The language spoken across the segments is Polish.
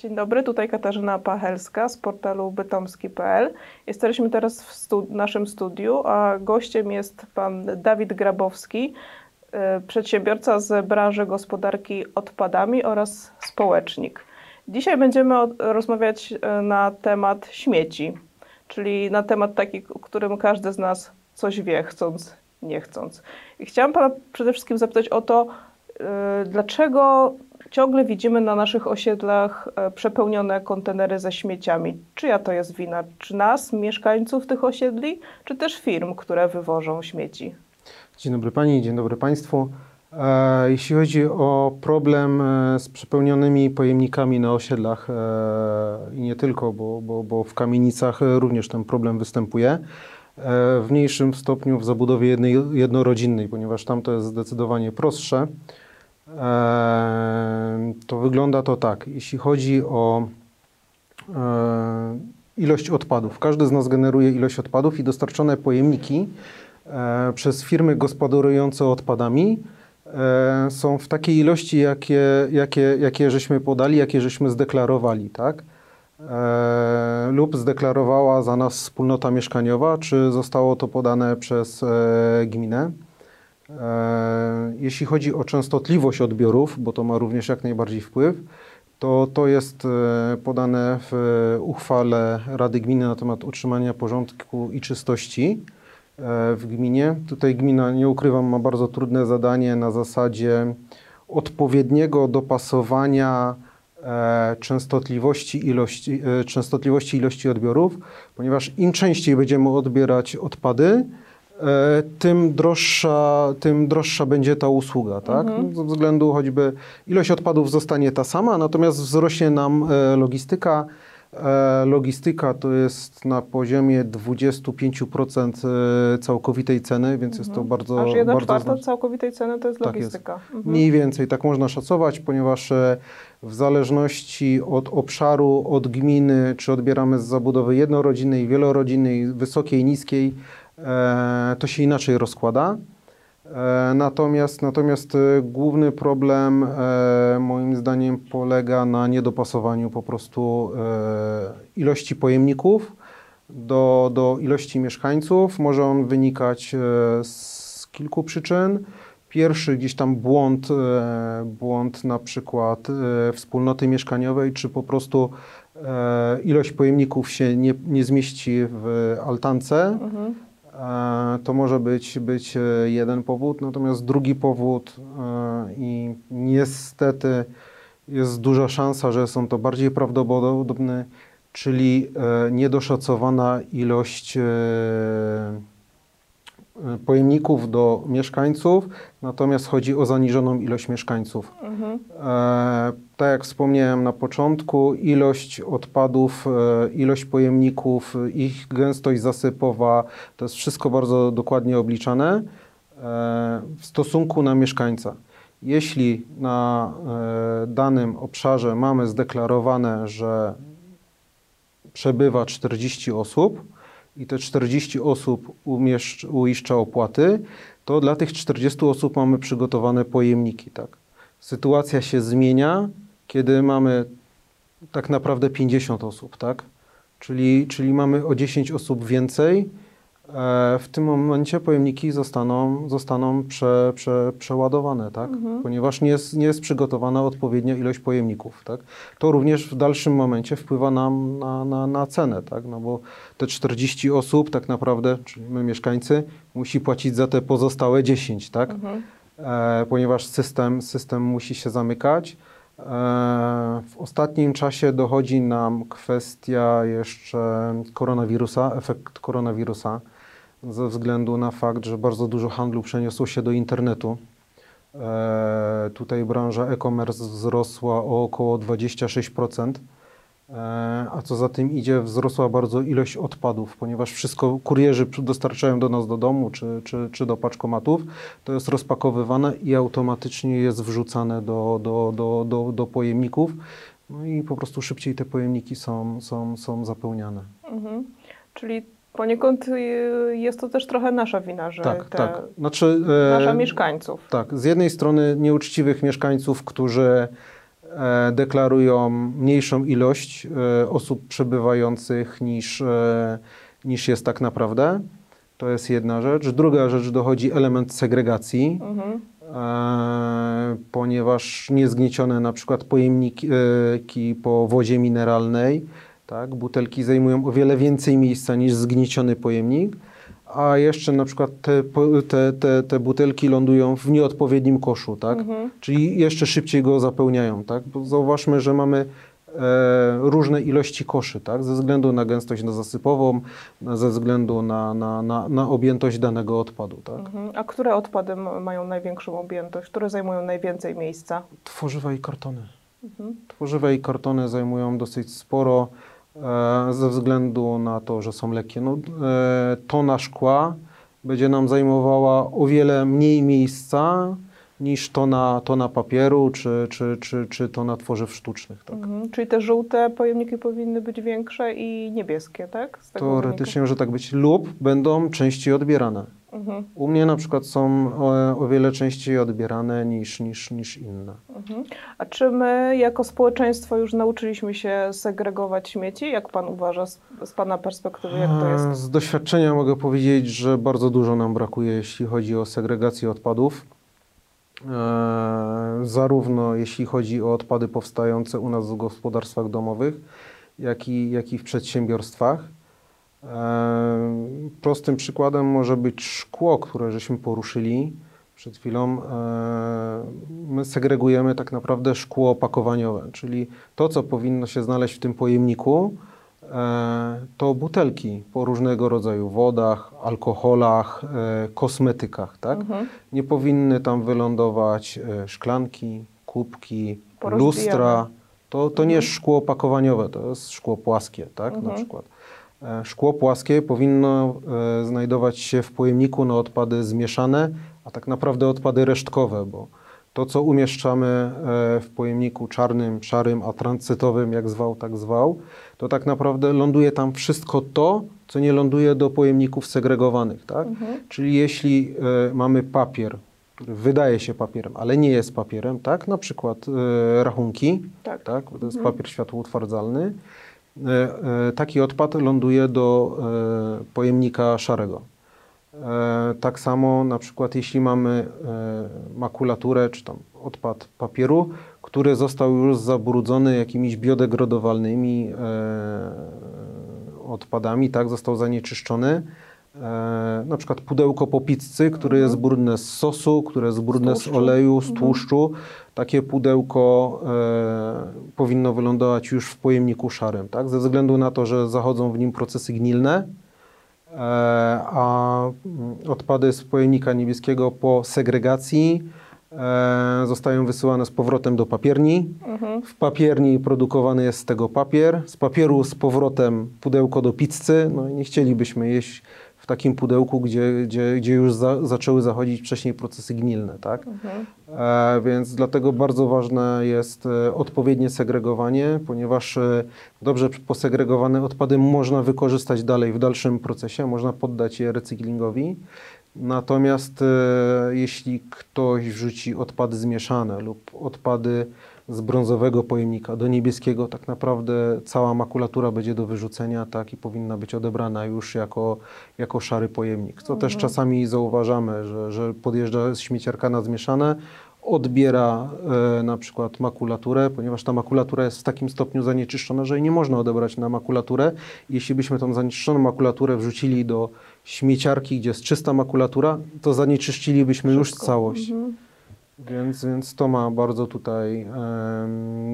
Dzień dobry, tutaj Katarzyna Pachelska z portalu bytomski.pl. Jesteśmy teraz w naszym studiu, a gościem jest pan Dawid Grabowski, y, przedsiębiorca z branży gospodarki odpadami oraz społecznik. Dzisiaj będziemy rozmawiać y, na temat śmieci, czyli na temat taki, o którym każdy z nas coś wie, chcąc, nie chcąc. I chciałam pana przede wszystkim zapytać o to, y, dlaczego ciągle widzimy na naszych osiedlach e, przepełnione kontenery ze śmieciami. Czyja to jest wina? Czy nas, mieszkańców tych osiedli, czy też firm, które wywożą śmieci? Dzień dobry Pani, dzień dobry Państwu. E, jeśli chodzi o problem e, z przepełnionymi pojemnikami na osiedlach i nie tylko, bo, bo, bo w kamienicach również ten problem występuje, w mniejszym stopniu w zabudowie jednej, jednorodzinnej, ponieważ tam to jest zdecydowanie prostsze. To wygląda to tak. Jeśli chodzi o ilość odpadów, każdy z nas generuje ilość odpadów i dostarczone pojemniki e, przez firmy gospodarujące odpadami e, są w takiej ilości, jakie, jakie, jakie żeśmy podali, jakie żeśmy zdeklarowali, tak? E, lub zdeklarowała za nas wspólnota mieszkaniowa, czy zostało to podane przez gminę. E, jeśli chodzi o częstotliwość odbiorów, bo to ma również jak najbardziej wpływ, to to jest e, podane w uchwale Rady Gminy na temat utrzymania porządku i czystości e, w gminie. Tutaj gmina, nie ukrywam, ma bardzo trudne zadanie na zasadzie odpowiedniego dopasowania częstotliwości ilości, częstotliwości ilości odbiorów, ponieważ im częściej będziemy odbierać odpady, E, tym droższa, tym droższa będzie ta usługa, tak? Mhm. Ze względu choćby ilość odpadów zostanie ta sama, natomiast wzrośnie nam e, logistyka. E, logistyka to jest na poziomie 25% całkowitej ceny, więc jest to mhm. bardzo. Aż 1 czwarta całkowitej ceny to jest logistyka. Tak jest. Mhm. Mniej więcej tak można szacować, ponieważ w zależności od obszaru, od gminy, czy odbieramy z zabudowy jednorodzinnej, wielorodzinnej, wysokiej, niskiej, E, to się inaczej rozkłada. E, natomiast, natomiast e, główny problem moim zdaniem polega na niedopasowaniu po prostu ilości pojemników do, do ilości mieszkańców. Może on wynikać z kilku przyczyn. Pierwszy gdzieś tam błąd, błąd na przykład wspólnoty mieszkaniowej, czy po prostu ilość pojemników się nie, nie zmieści w altance. Mhm to może być, być e, jeden powód, natomiast drugi powód e, i niestety jest duża szansa, że są to bardziej prawdopodobne, czyli e, niedoszacowana ilość pojemników do mieszkańców, natomiast chodzi o zaniżoną ilość mieszkańców. Mhm. E, tak jak wspomniałem na początku, ilość odpadów, e, ilość pojemników, ich gęstość zasypowa, to jest wszystko bardzo dokładnie obliczane e, w stosunku na mieszkańca. Jeśli na e, danym obszarze mamy zdeklarowane, że przebywa 40 osób, i te 40 osób umieszcz, uiszcza opłaty, to dla tych 40 osób mamy przygotowane pojemniki. Tak? Sytuacja się zmienia, kiedy mamy tak naprawdę 50 osób, tak? Czyli, czyli mamy o 10 osób więcej, w tym momencie pojemniki zostaną, zostaną prze, prze, przeładowane, tak? Mhm. ponieważ nie jest, nie jest przygotowana odpowiednia ilość pojemników. Tak? To również w dalszym momencie wpływa nam na, na, na cenę, tak? no bo te 40 osób tak naprawdę, czyli my mieszkańcy, musi płacić za te pozostałe 10, tak? Mhm. E, ponieważ system, system musi się zamykać. E, w ostatnim czasie dochodzi nam kwestia jeszcze koronawirusa, efekt koronawirusa ze względu na fakt, że bardzo dużo handlu przeniosło się do internetu. E, tutaj branża e-commerce wzrosła o około 26%, e, a co za tym idzie, wzrosła bardzo ilość odpadów, ponieważ wszystko kurierzy dostarczają do nas do domu czy, czy, czy do paczkomatów, to jest rozpakowywane i automatycznie jest wrzucane do, do, do, do, do pojemników. No i po prostu szybciej te pojemniki są, są, są zapełniane. Mhm. Czyli Poniekąd y, jest to też trochę nasza wina, że tak, te, tak. Znaczy, nasza e, mieszkańców. Tak, z jednej strony nieuczciwych mieszkańców, którzy e, deklarują mniejszą ilość e, osób przebywających niż, e, niż jest tak naprawdę. To jest jedna rzecz. Druga rzecz, dochodzi element segregacji, Mhm. e, ponieważ niezgniecione na przykład pojemniki e, po wodzie mineralnej, tak, butelki zajmują o wiele więcej miejsca niż zgnieciony pojemnik, a jeszcze na przykład te, te, te, te butelki lądują w nieodpowiednim koszu, tak? Mhm. Czyli jeszcze szybciej go zapełniają, tak? Bo zauważmy, że mamy e, różne ilości koszy, tak? Ze względu na gęstość zasypową, na- ze względu na, na, na, na objętość danego odpadu, tak? Mhm. A które odpady mają największą objętość? Które zajmują najwięcej miejsca? Tworzywa i kartony. Mhm. Tworzywa i kartony zajmują dosyć sporo ze względu na to, że są lekkie. No, e, tona szkła będzie nam zajmowała o wiele mniej miejsca niż tona, tona papieru czy, czy, czy, czy tona tworzyw sztucznych. Tak? Mhm. Czyli te żółte pojemniki powinny być większe i niebieskie, tak? Teoretycznie może tak być, lub będą częściej odbierane. Mhm. U mnie na przykład są o, o wiele częściej odbierane niż, niż, niż inne. Mhm. A czy my jako społeczeństwo już nauczyliśmy się segregować śmieci? Jak pan uważa z, z pana perspektywy, jak to E, jest? Z doświadczenia mogę powiedzieć, że bardzo dużo nam brakuje, jeśli chodzi o segregację odpadów. E, Zarówno jeśli chodzi o odpady powstające u nas w gospodarstwach domowych, jak i, jak i w przedsiębiorstwach. E, Prostym przykładem może być szkło, które żeśmy poruszyli przed chwilą. E, My segregujemy tak naprawdę szkło opakowaniowe, czyli to, co powinno się znaleźć w tym pojemniku, e, to butelki po różnego rodzaju wodach, alkoholach, kosmetykach, tak? Mhm. Nie powinny tam wylądować szklanki, kubki, lustra. To, to nie jest szkło opakowaniowe, to jest szkło płaskie, tak? Na Mhm. przykład. E, Szkło płaskie powinno e, znajdować się w pojemniku na odpady zmieszane, a tak naprawdę odpady resztkowe, bo to, co umieszczamy e, w pojemniku czarnym, szarym, atrancytowym, jak zwał, tak zwał, to tak naprawdę ląduje tam wszystko to, co nie ląduje do pojemników segregowanych, tak? Mhm. Czyli jeśli mamy papier, który wydaje się papierem, ale nie jest papierem, tak? Na przykład rachunki, Tak. tak? To jest papier światłoutwardzalny. E, e, taki odpad ląduje do e, pojemnika szarego. Tak samo na przykład jeśli mamy makulaturę czy tam odpad papieru, który został już zabrudzony jakimiś biodegradowalnymi odpadami, tak, został zanieczyszczony. E, na przykład pudełko po pizzy, które jest brudne z sosu, które jest brudne z, tłuszczu. oleju, z tłuszczu. Takie pudełko e, powinno wylądować już w pojemniku szarym, tak? ze względu na to, że zachodzą w nim procesy gnilne, e, a mm, odpady z pojemnika niebieskiego po segregacji e, zostają wysyłane z powrotem do papierni. Mhm. W papierni produkowany jest z tego papier, z papieru z powrotem pudełko do pizzy. No i nie chcielibyśmy jeść takim pudełku, gdzie, gdzie, gdzie już za, zaczęły zachodzić wcześniej procesy gnilne, tak? Mhm. E, więc dlatego bardzo ważne jest e, odpowiednie segregowanie, ponieważ e, dobrze posegregowane odpady można wykorzystać dalej w dalszym procesie, można poddać je recyklingowi. Natomiast e, jeśli ktoś wrzuci odpady zmieszane lub odpady z brązowego pojemnika do niebieskiego, tak naprawdę cała makulatura będzie do wyrzucenia tak i powinna być odebrana już jako, jako szary pojemnik. Co też czasami zauważamy, że, że podjeżdża śmieciarka na zmieszane, odbiera e, na przykład makulaturę, ponieważ ta makulatura jest w takim stopniu zanieczyszczona, że jej nie można odebrać na makulaturę. Jeśli byśmy tą zanieczyszczoną makulaturę wrzucili do śmieciarki, gdzie jest czysta makulatura, to zanieczyszczilibyśmy już całość. Mhm. Więc, więc to ma bardzo tutaj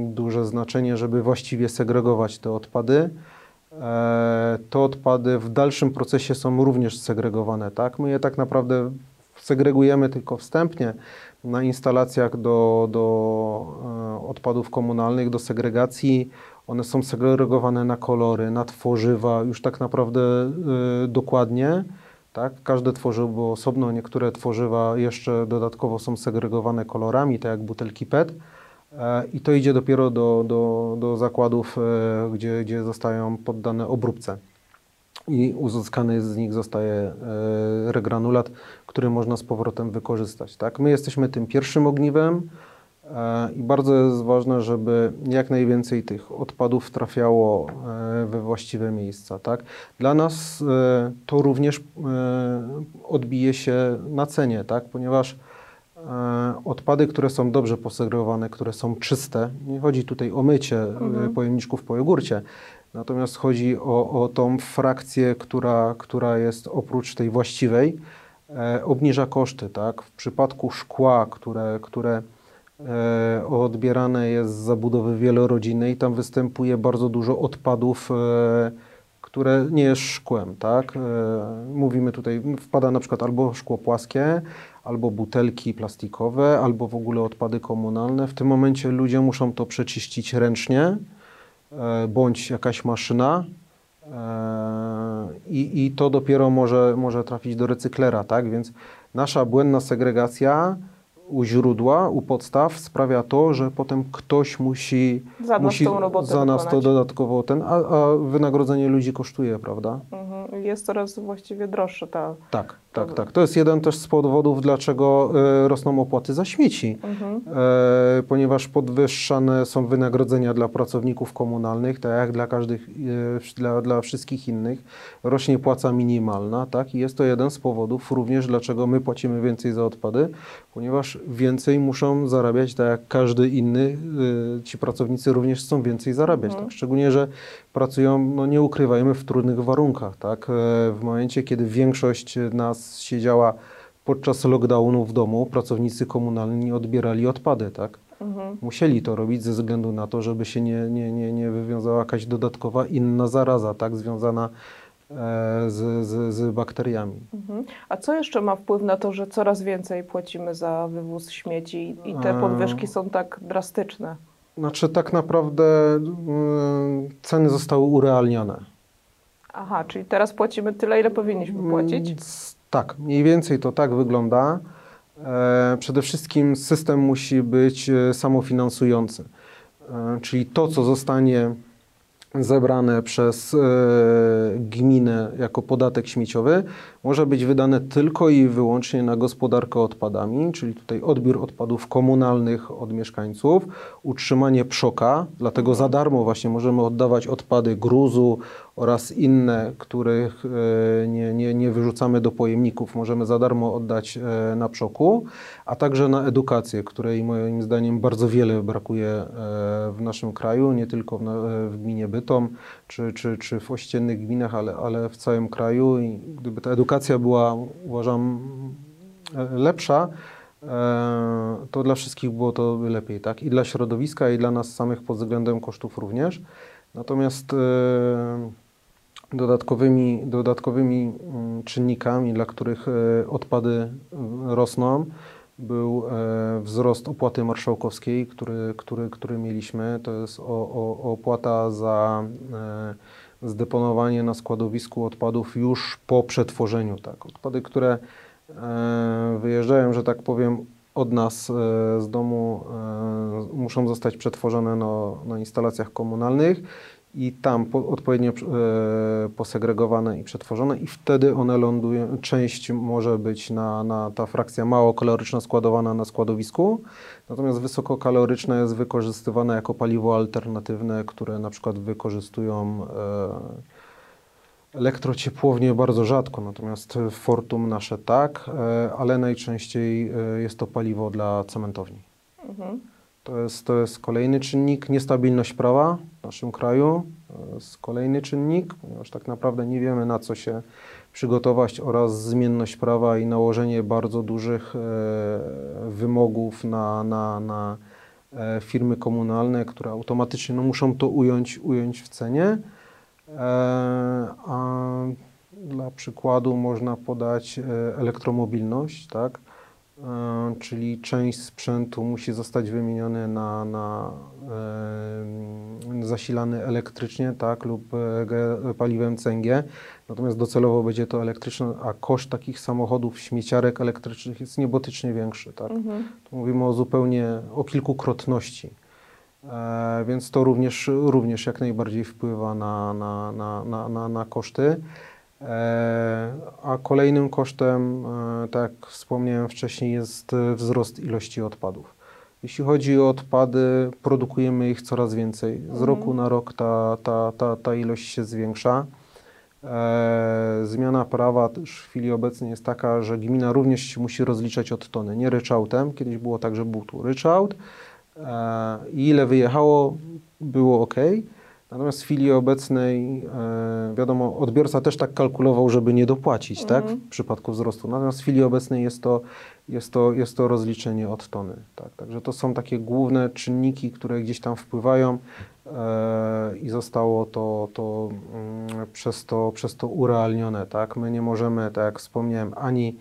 duże znaczenie, żeby właściwie segregować te odpady. E, te odpady w dalszym procesie są również segregowane, tak? My je tak naprawdę segregujemy tylko wstępnie na instalacjach do, do e, odpadów komunalnych, do segregacji. One są segregowane na kolory, na tworzywa, już tak naprawdę e, dokładnie. Tak? Każde tworzywo było osobno, niektóre tworzywa jeszcze dodatkowo są segregowane kolorami, tak jak butelki PET. E, I to idzie dopiero do, do, do zakładów, e, gdzie, gdzie zostają poddane obróbce. I uzyskany z nich zostaje e, regranulat, który można z powrotem wykorzystać. Tak? My jesteśmy tym pierwszym ogniwem. E, I bardzo jest ważne, żeby jak najwięcej tych odpadów trafiało e, we właściwe miejsca. Tak? Dla nas e, to również odbije się na cenie, tak? ponieważ odpady, które są dobrze posegregowane, które są czyste, nie chodzi tutaj o mycie mhm. pojemniczków po jogurcie, natomiast chodzi o, o tą frakcję, która, która jest oprócz tej właściwej, obniża koszty. Tak? W przypadku szkła, które, które odbierane jest z zabudowy wielorodzinnej. Tam występuje bardzo dużo odpadów, e, które nie jest szkłem, tak? E, mówimy tutaj, wpada na przykład albo szkło płaskie, albo butelki plastikowe, albo w ogóle odpady komunalne. W tym momencie ludzie muszą to przeczyścić ręcznie, bądź jakaś maszyna, i, i to dopiero może, może trafić do recyklera, tak? Więc nasza błędna segregacja u źródła, u podstaw sprawia to, że potem ktoś musi za nas, musi za nas to dodatkowo ten, a, a, wynagrodzenie ludzi kosztuje, prawda? Mhm. Jest coraz właściwie droższe ta. Tak, tak, tak. To jest jeden też z powodów, dlaczego e, rosną opłaty za śmieci, mhm. e, ponieważ podwyższane są wynagrodzenia dla pracowników komunalnych, tak jak dla każdych, e, dla, dla wszystkich innych. Rośnie płaca minimalna, tak? I jest to jeden z powodów również, dlaczego my płacimy więcej za odpady, ponieważ więcej muszą zarabiać, tak jak każdy inny, ci pracownicy również chcą więcej zarabiać, mhm. tak? Szczególnie, że pracują, no nie ukrywajmy, w trudnych warunkach, tak? W momencie, kiedy większość nas siedziała podczas lockdownu w domu, pracownicy komunalni odbierali odpady, tak? Mhm. Musieli to robić ze względu na to, żeby się nie, nie, nie, nie wywiązała jakaś dodatkowa inna zaraza, tak? Związana E, z, z, z bakteriami. Mhm. A co jeszcze ma wpływ na to, że coraz więcej płacimy za wywóz śmieci i te e, podwyżki są tak drastyczne? Znaczy, tak naprawdę mm, ceny zostały urealnione. Aha, czyli teraz płacimy tyle, ile powinniśmy płacić? Tak, mniej więcej to tak wygląda. E, przede wszystkim system musi być samofinansujący. Czyli to, co zostanie zebrane przez e, gminę jako podatek śmieciowy może być wydane tylko i wyłącznie na gospodarkę odpadami, czyli tutaj odbiór odpadów komunalnych od mieszkańców, utrzymanie przoka, dlatego za darmo właśnie możemy oddawać odpady gruzu oraz inne, których e, nie, nie, nie wyrzucamy do pojemników, możemy za darmo oddać e, na przoku, a także na edukację, której moim zdaniem bardzo wiele brakuje w naszym kraju, nie tylko w, gminie Bytom czy, czy, czy w ościennych gminach, ale, ale w całym kraju i gdyby ta edukacja była, uważam, lepsza, e, to dla wszystkich było to lepiej, tak? I dla środowiska, i dla nas samych pod względem kosztów również. Natomiast e, dodatkowymi, dodatkowymi mm, czynnikami, dla których e, odpady rosną, był wzrost opłaty marszałkowskiej, który, który, który mieliśmy. To jest o, o, opłata za zdeponowanie na składowisku odpadów już po przetworzeniu. Tak. Odpady, które e, wyjeżdżają, że tak powiem, od nas e, z domu, e, muszą zostać przetworzone no, na instalacjach komunalnych i tam po, odpowiednio e, posegregowane i przetworzone i wtedy one lądują, część może być na, na ta frakcja mało kaloryczna składowana na składowisku, natomiast wysokokaloryczna jest wykorzystywana jako paliwo alternatywne, które na przykład wykorzystują e, elektrociepłownie bardzo rzadko, natomiast Fortum nasze tak, e, ale najczęściej e, jest to paliwo dla cementowni. Mhm. To jest, to jest kolejny czynnik. Niestabilność prawa w naszym kraju to jest kolejny czynnik, ponieważ tak naprawdę nie wiemy na co się przygotować oraz zmienność prawa i nałożenie bardzo dużych e, wymogów na, na, na e, firmy komunalne, które automatycznie no, muszą to ująć, ująć w cenie. E, a dla przykładu można podać elektromobilność, tak? E, czyli część sprzętu musi zostać wymieniony na, na zasilany elektrycznie tak, lub e, paliwem CNG, natomiast docelowo będzie to elektryczne, a koszt takich samochodów, śmieciarek elektrycznych jest niebotycznie większy. Tak? Mhm. mówimy o zupełnie, o kilkukrotności. E, więc to również, również jak najbardziej wpływa na, na, na, na, na koszty. E, a kolejnym kosztem, e, tak jak wspomniałem wcześniej, jest wzrost ilości odpadów. Jeśli chodzi o odpady, produkujemy ich coraz więcej. Z Mhm. roku na rok ta, ta, ta, ta ilość się zwiększa. E, zmiana prawa też w chwili obecnej jest taka, że gmina również się musi rozliczać od tony, nie ryczałtem. Kiedyś było tak, że był tu ryczałt. E, i ile wyjechało, było ok. Natomiast w chwili obecnej, e, wiadomo, odbiorca też tak kalkulował, żeby nie dopłacić tak, Mhm. w przypadku wzrostu. Natomiast w chwili obecnej jest to, jest to, jest to rozliczenie od tony. Tak. Także to są takie główne czynniki, które gdzieś tam wpływają e, i zostało to, to, mm, przez to przez to urealnione. Tak. My nie możemy, tak jak wspomniałem, ani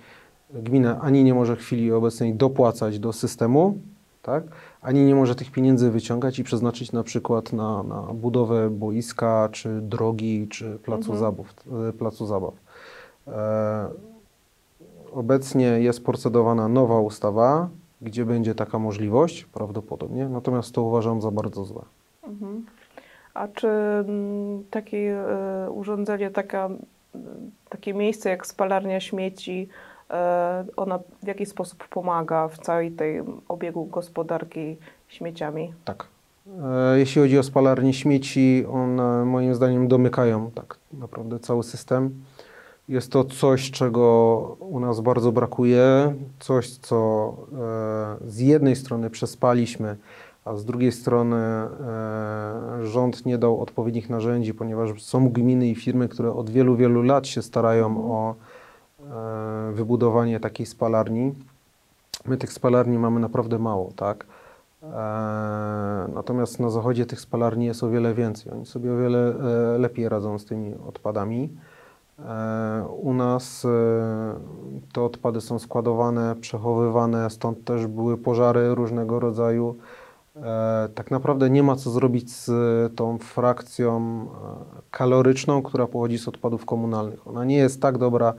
gmina ani nie może w chwili obecnej dopłacać do systemu, tak? ani nie może tych pieniędzy wyciągać i przeznaczyć na przykład na, na budowę boiska, czy drogi, czy placu, Mhm. zabaw, e, placu zabaw. E, obecnie jest procedowana nowa ustawa, gdzie będzie taka możliwość, prawdopodobnie, natomiast to uważam za bardzo złe. Mhm. A czy mm, takie e, urządzenie, taka, takie miejsce jak spalarnia śmieci, ona w jakiś sposób pomaga w całej tej obiegu gospodarki śmieciami? Tak. E, Jeśli chodzi o spalarnie śmieci, one moim zdaniem domykają tak naprawdę cały system. Jest to coś, czego u nas bardzo brakuje, coś, co e, z jednej strony przespaliśmy, a z drugiej strony e, rząd nie dał odpowiednich narzędzi, ponieważ są gminy i firmy, które od wielu, wielu lat się starają o e, wybudowanie takiej spalarni. My tych spalarni mamy naprawdę mało, tak? E, Natomiast na zachodzie tych spalarni jest o wiele więcej. Oni sobie o wiele e, lepiej radzą z tymi odpadami. E, U nas e, te odpady są składowane, przechowywane, stąd też były pożary różnego rodzaju. E, Tak naprawdę nie ma co zrobić z tą frakcją e, kaloryczną, która pochodzi z odpadów komunalnych. Ona nie jest tak dobra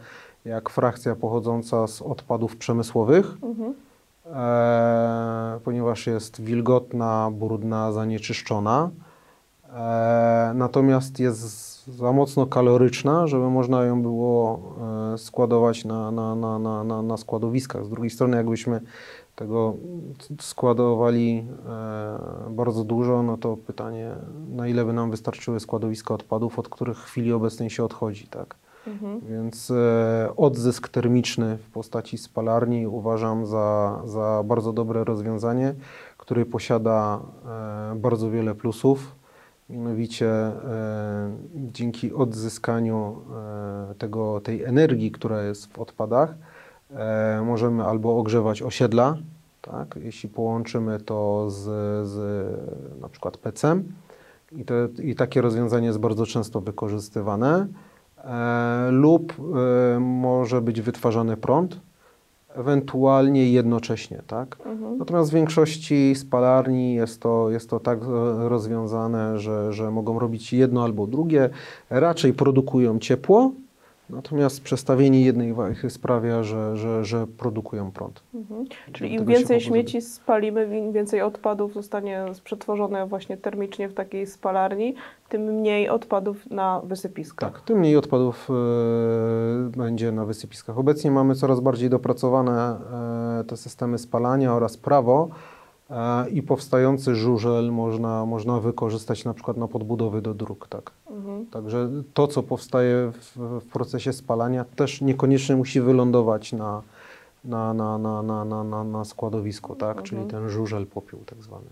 jak frakcja pochodząca z odpadów przemysłowych, Mhm. e, ponieważ jest wilgotna, brudna, zanieczyszczona. E, natomiast jest za mocno kaloryczna, żeby można ją było e, składować na, na, na, na, na, na składowiskach. Z drugiej strony, jakbyśmy tego składowali e, bardzo dużo, no to pytanie, na ile by nam wystarczyły składowiska odpadów, od których w chwili obecnej się odchodzi, tak? Mhm. Więc e, odzysk termiczny w postaci spalarni uważam za, za bardzo dobre rozwiązanie, które posiada e, bardzo wiele plusów. Mianowicie e, dzięki odzyskaniu e, tego, tej energii, która jest w odpadach, e, możemy albo ogrzewać osiedla, tak, jeśli połączymy to z, z na przykład pecem. I, te, I takie rozwiązanie jest bardzo często wykorzystywane lub e, może być wytwarzany prąd, ewentualnie jednocześnie, tak? Mhm. Natomiast w większości spalarni jest to, jest to tak e, rozwiązane, że, że mogą robić jedno albo drugie. Raczej produkują ciepło, natomiast przestawienie jednej wajchy sprawia, że, że, że produkują prąd. Mhm. Czyli im więcej śmieci spalimy, im więcej odpadów zostanie przetworzone właśnie termicznie w takiej spalarni, tym mniej odpadów na wysypiskach. Tak, tym mniej odpadów e, będzie na wysypiskach. Obecnie mamy coraz bardziej dopracowane e, te systemy spalania oraz prawo i powstający żużel można, można wykorzystać na przykład na podbudowy do dróg. Tak. Mhm. Także to, co powstaje w, w procesie spalania, też niekoniecznie musi wylądować na, na, na, na, na, na, na, składowisku, tak? czyli Mhm. ten żużel popiół tak zwany.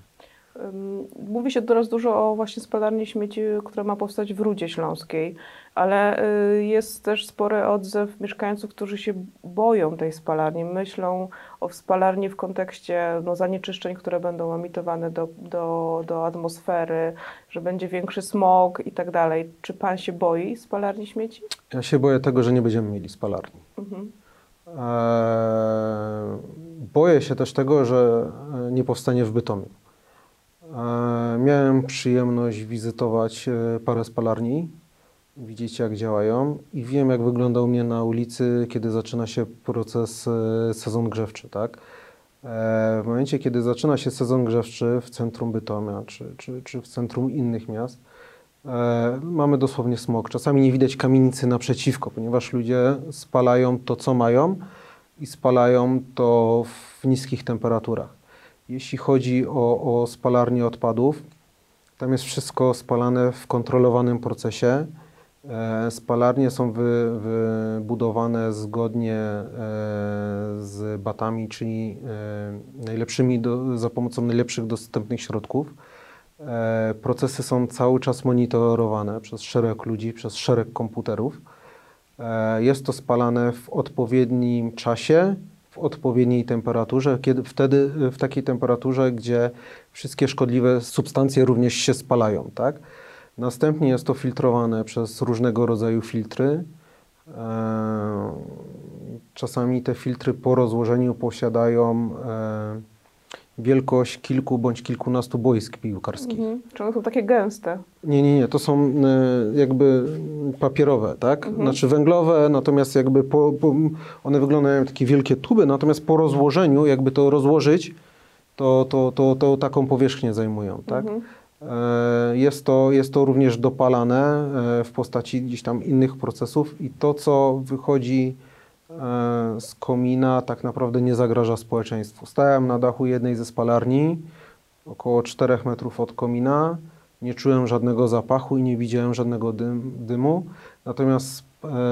Mówi się teraz dużo o właśnie spalarni śmieci, która ma powstać w Rudzie Śląskiej, ale y, jest też spory odzew mieszkańców, którzy się boją tej spalarni. Myślą o spalarni w kontekście no, zanieczyszczeń, które będą emitowane do, do, do atmosfery, że będzie większy smog i tak dalej. Czy pan się boi spalarni śmieci? Ja się boję tego, że nie będziemy mieli spalarni. Mhm. Eee, Boję się też tego, że e, nie powstanie w Bytomiu. Eee, Miałem przyjemność wizytować e, parę spalarni, widzieć jak działają i wiem jak wygląda u mnie na ulicy, kiedy zaczyna się proces, e, sezon grzewczy. Tak? W momencie, kiedy zaczyna się sezon grzewczy w centrum Bytomia czy, czy, czy w centrum innych miast, E, mamy dosłownie smog. Czasami nie widać kamienicy naprzeciwko, ponieważ ludzie spalają to, co mają i spalają to w niskich temperaturach. Jeśli chodzi o, o spalarnię odpadów, tam jest wszystko spalane w kontrolowanym procesie. E, Spalarnie są wy, wybudowane zgodnie e, z batami, czyli e, najlepszymi do, za pomocą najlepszych dostępnych środków. Procesy są cały czas monitorowane przez szereg ludzi, przez szereg komputerów. Jest to spalane w odpowiednim czasie, w odpowiedniej temperaturze, kiedy wtedy w takiej temperaturze, gdzie wszystkie szkodliwe substancje również się spalają, tak? Następnie jest to filtrowane przez różnego rodzaju filtry. E, Czasami te filtry po rozłożeniu posiadają e, wielkość kilku bądź kilkunastu boisk piłkarskich. Mhm. Czy one są takie gęste? Nie, nie, nie, to są e, jakby papierowe, tak? Znaczy węglowe, natomiast jakby po, po, one wyglądają jak takie wielkie tuby, natomiast po rozłożeniu, jakby to rozłożyć, to, to, to, to taką powierzchnię zajmują, tak? E, Jest to, jest to również dopalane e, w postaci gdzieś tam innych procesów i to, co wychodzi z komina, tak naprawdę nie zagraża społeczeństwu. Stałem na dachu jednej ze spalarni, około 4 metrów od komina. Nie czułem żadnego zapachu i nie widziałem żadnego dym, dymu. Natomiast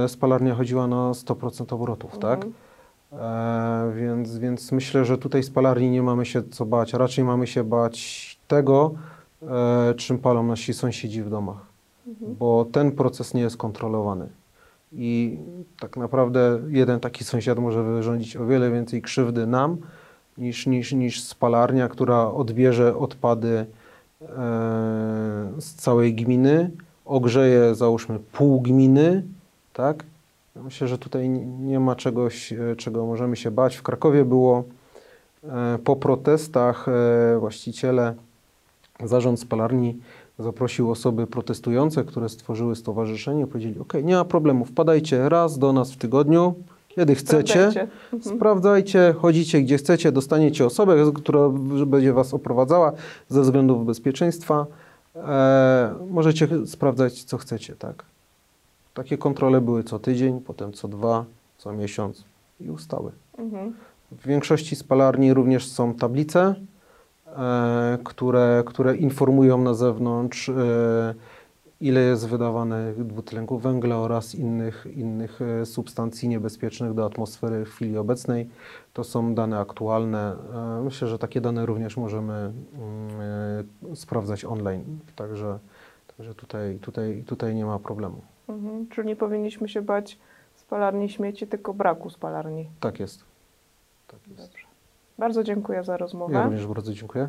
e, spalarnia chodziła na 100% obrotów, tak? E, więc, więc myślę, że tutaj spalarni nie mamy się co bać. Raczej mamy się bać tego, e, czym palą nasi sąsiedzi w domach. Bo ten proces nie jest kontrolowany. I tak naprawdę jeden taki sąsiad może wyrządzić o wiele więcej krzywdy nam, niż, niż, niż spalarnia, która odbierze odpady e, z całej gminy, ogrzeje załóżmy pół gminy, tak? Myślę, że tutaj nie- nie ma czegoś, e, czego możemy się bać. W Krakowie było e, po protestach e, właściciele, zarząd spalarni zaprosił osoby protestujące, które stworzyły stowarzyszenie, powiedzieli: OK, nie ma problemu, wpadajcie raz do nas w tygodniu, kiedy chcecie. Sprawdzajcie. Sprawdzajcie, chodzicie gdzie chcecie, dostaniecie osobę, która będzie Was oprowadzała ze względów bezpieczeństwa. E, możecie sprawdzać, co chcecie, tak? Takie kontrole były co tydzień, potem co dwa, co miesiąc i ustały. Mhm. W większości spalarni również są tablice, które, które informują na zewnątrz, e, ile jest wydawane dwutlenku węgla oraz innych, innych e, substancji niebezpiecznych do atmosfery w chwili obecnej. To są dane aktualne. E, myślę, że takie dane również możemy mm, e, sprawdzać online, także, także tutaj, tutaj, tutaj nie ma problemu. Mhm. Czyli nie powinniśmy się bać spalarni śmieci, tylko braku spalarni. Tak jest. Tak jest. Dobrze. Bardzo dziękuję za rozmowę. Ja również bardzo dziękuję.